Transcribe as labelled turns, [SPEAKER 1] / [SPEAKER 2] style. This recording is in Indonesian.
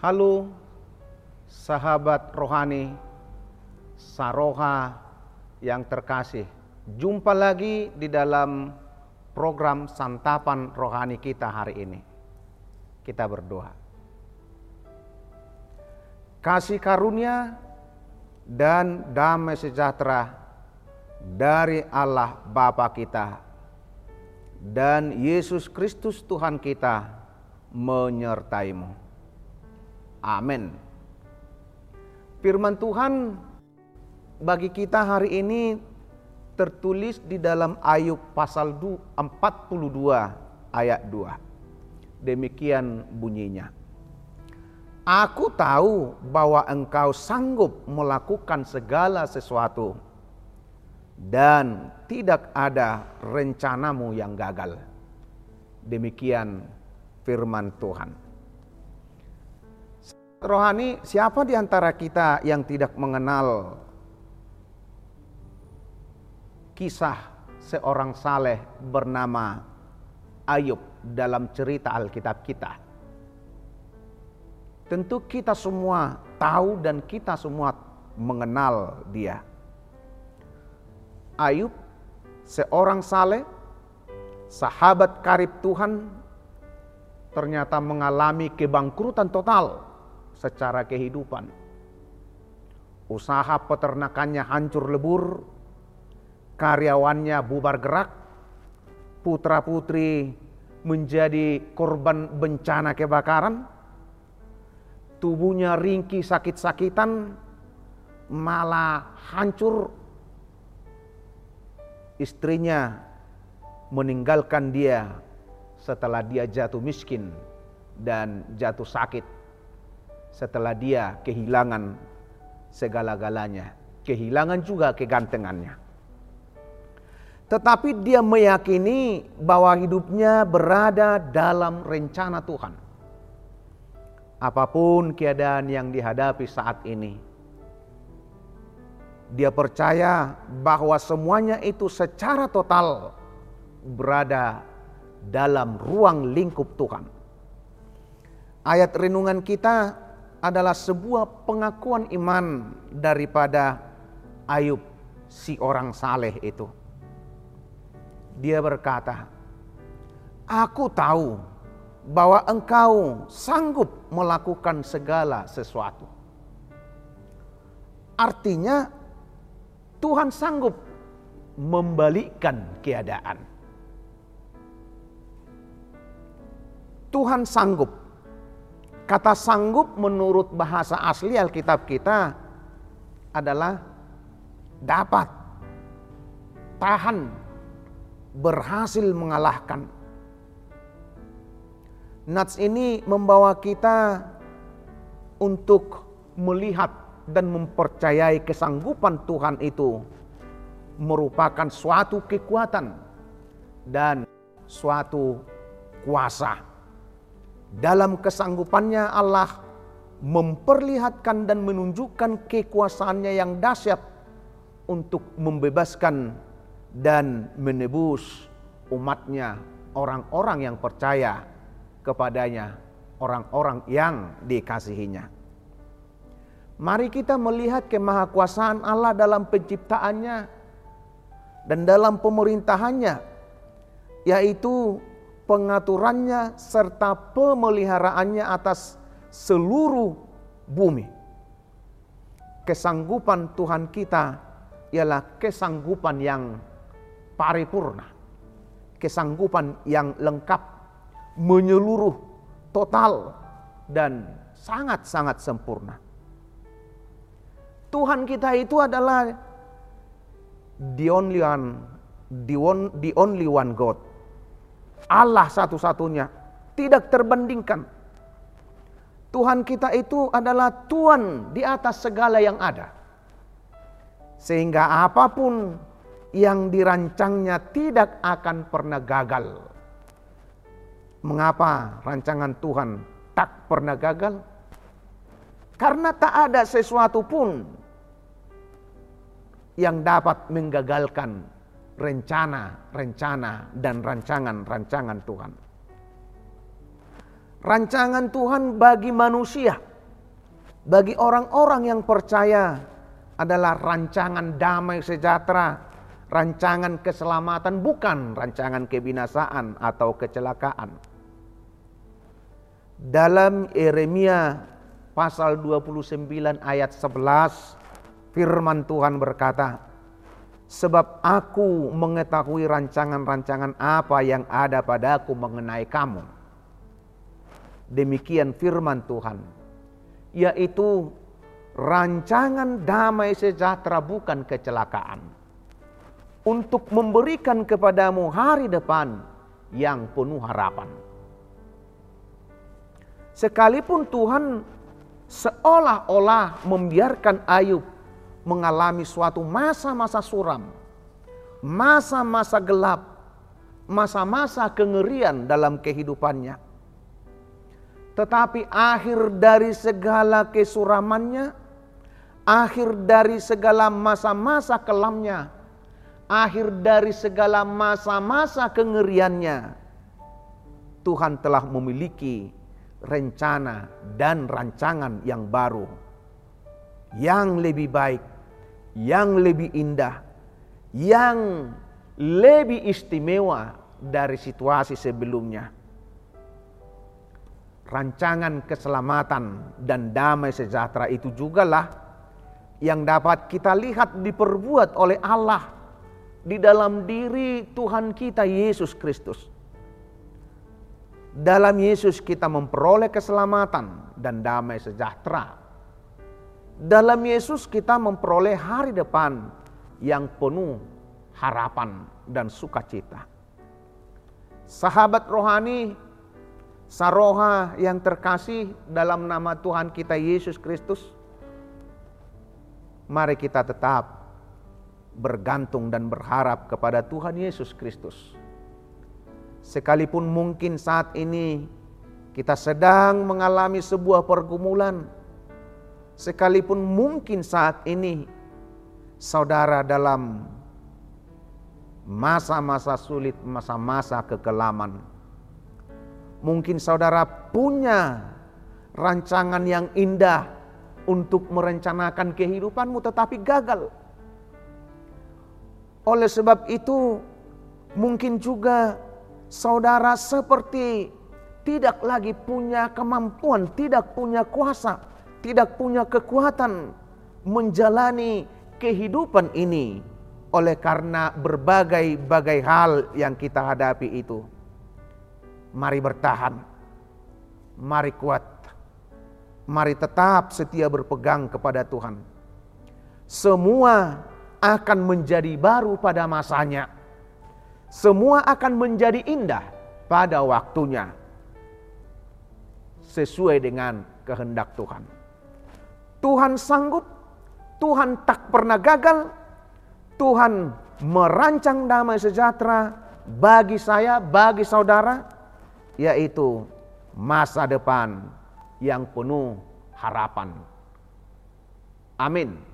[SPEAKER 1] Halo sahabat rohani, saroha yang terkasih. Jumpa lagi di dalam program santapan rohani kita hari ini. Kita berdoa. Kasih karunia dan damai sejahtera dari Allah Bapa kita dan Yesus Kristus Tuhan kita menyertaimu. Amin. Firman Tuhan bagi kita hari ini tertulis di dalam Ayub pasal 42 ayat 2. Demikian bunyinya. Aku tahu bahwa engkau sanggup melakukan segala sesuatu dan tidak ada rencanamu yang gagal. Demikian firman Tuhan. Rohani, siapa di antara kita yang tidak mengenal kisah seorang saleh bernama Ayub dalam cerita Alkitab kita? Tentu kita semua tahu dan kita semua mengenal dia. Ayub, seorang saleh, sahabat karib Tuhan, ternyata mengalami kebangkrutan total secara kehidupan. Usaha peternakannya hancur lebur, karyawannya bubar gerak, putra-putri menjadi korban bencana kebakaran, tubuhnya ringkih sakit-sakitan, malah hancur. Istrinya meninggalkan dia setelah dia jatuh miskin dan jatuh sakit setelah dia kehilangan segala-galanya, kehilangan juga kegantengannya. Tetapi dia meyakini bahwa hidupnya berada dalam rencana Tuhan. Apa pun keadaan yang dihadapi saat ini, dia percaya bahwa semuanya itu secara total berada dalam ruang lingkup Tuhan. Ayat renungan kita adalah sebuah pengakuan iman daripada Ayub, si orang saleh itu. Dia berkata, "Aku tahu bahwa engkau sanggup melakukan segala sesuatu." Artinya, Tuhan sanggup membalikkan keadaan. Tuhan sanggup Kata sanggup menurut bahasa asli Alkitab kita adalah dapat, tahan, berhasil mengalahkan. Nats ini membawa kita untuk melihat dan mempercayai kesanggupan Tuhan itu merupakan suatu kekuatan dan suatu kuasa dalam kesanggupannya Allah memperlihatkan dan menunjukkan kekuasaannya yang dahsyat untuk membebaskan dan menebus umatnya, orang-orang yang percaya kepadanya, orang-orang yang dikasihinya. Mari kita melihat kemahakuasaan Allah dalam penciptaannya dan dalam pemerintahannya, yaitu pengaturannya serta pemeliharaannya atas seluruh bumi. Kesanggupan Tuhan kita ialah kesanggupan yang paripurna. Kesanggupan yang lengkap, menyeluruh, total, dan sangat-sangat sempurna. Tuhan kita itu adalah the only one, the, one, the only one God Allah satu-satunya, tidak terbandingkan. Tuhan kita itu adalah Tuhan di atas segala yang ada. Sehingga apa pun yang dirancangnya tidak akan pernah gagal. Mengapa rancangan Tuhan tak pernah gagal? Karena tak ada sesuatu pun yang dapat menggagalkan rencana-rencana dan rancangan-rancangan Tuhan. Rancangan Tuhan bagi manusia bagi orang-orang yang percaya adalah rancangan damai sejahtera, rancangan keselamatan bukan rancangan kebinasaan atau kecelakaan. Dalam Yeremia pasal 29 ayat 11 firman Tuhan berkata, Sebab aku mengetahui rancangan-rancangan apa yang ada padaku mengenai kamu. Demikian firman Tuhan yaitu rancangan damai sejahtera bukan kecelakaan. Untuk memberikan kepadamu hari depan yang penuh harapan. Sekalipun Tuhan seolah-olah membiarkan Ayub mengalami suatu masa-masa suram, masa-masa gelap, masa-masa kengerian dalam kehidupannya. Tetapi akhir dari segala kesuramannya, akhir dari segala masa-masa kelamnya, akhir dari segala masa-masa kengeriannya, Tuhan telah memiliki rencana dan rancangan yang baru, yang lebih baik, yang lebih indah, yang lebih istimewa dari situasi sebelumnya rancangan keselamatan dan damai sejahtera itu jugalah yang dapat kita lihat diperbuat oleh Allah di dalam diri Tuhan kita Yesus Kristus. Dalam Yesus kita memperoleh keselamatan dan damai sejahtera. Dalam Yesus kita memperoleh hari depan yang penuh harapan dan sukacita. Sahabat rohani Saroha yang terkasih dalam nama Tuhan kita Yesus Kristus. Mari kita tetap bergantung dan berharap kepada Tuhan Yesus Kristus. Sekalipun mungkin saat ini kita sedang mengalami sebuah pergumulan, sekalipun mungkin saat ini saudara dalam masa-masa sulit, masa-masa kekelaman, Mungkin saudara punya rancangan yang indah untuk merencanakan kehidupanmu tetapi gagal. Oleh sebab itu mungkin juga saudara seperti tidak lagi punya kemampuan, tidak punya kuasa, tidak punya kekuatan menjalani kehidupan ini oleh karena berbagai-bagai hal yang kita hadapi itu. Mari bertahan. Mari kuat. Mari tetap setia berpegang kepada Tuhan. Semua akan menjadi baru pada masanya. Semua akan menjadi indah pada waktunya. Sesuai dengan kehendak Tuhan. Tuhan sanggup, Tuhan tak pernah gagal, Tuhan merancang damai sejahtera bagi saya, bagi saudara, yaitu masa depan yang penuh harapan. Amin.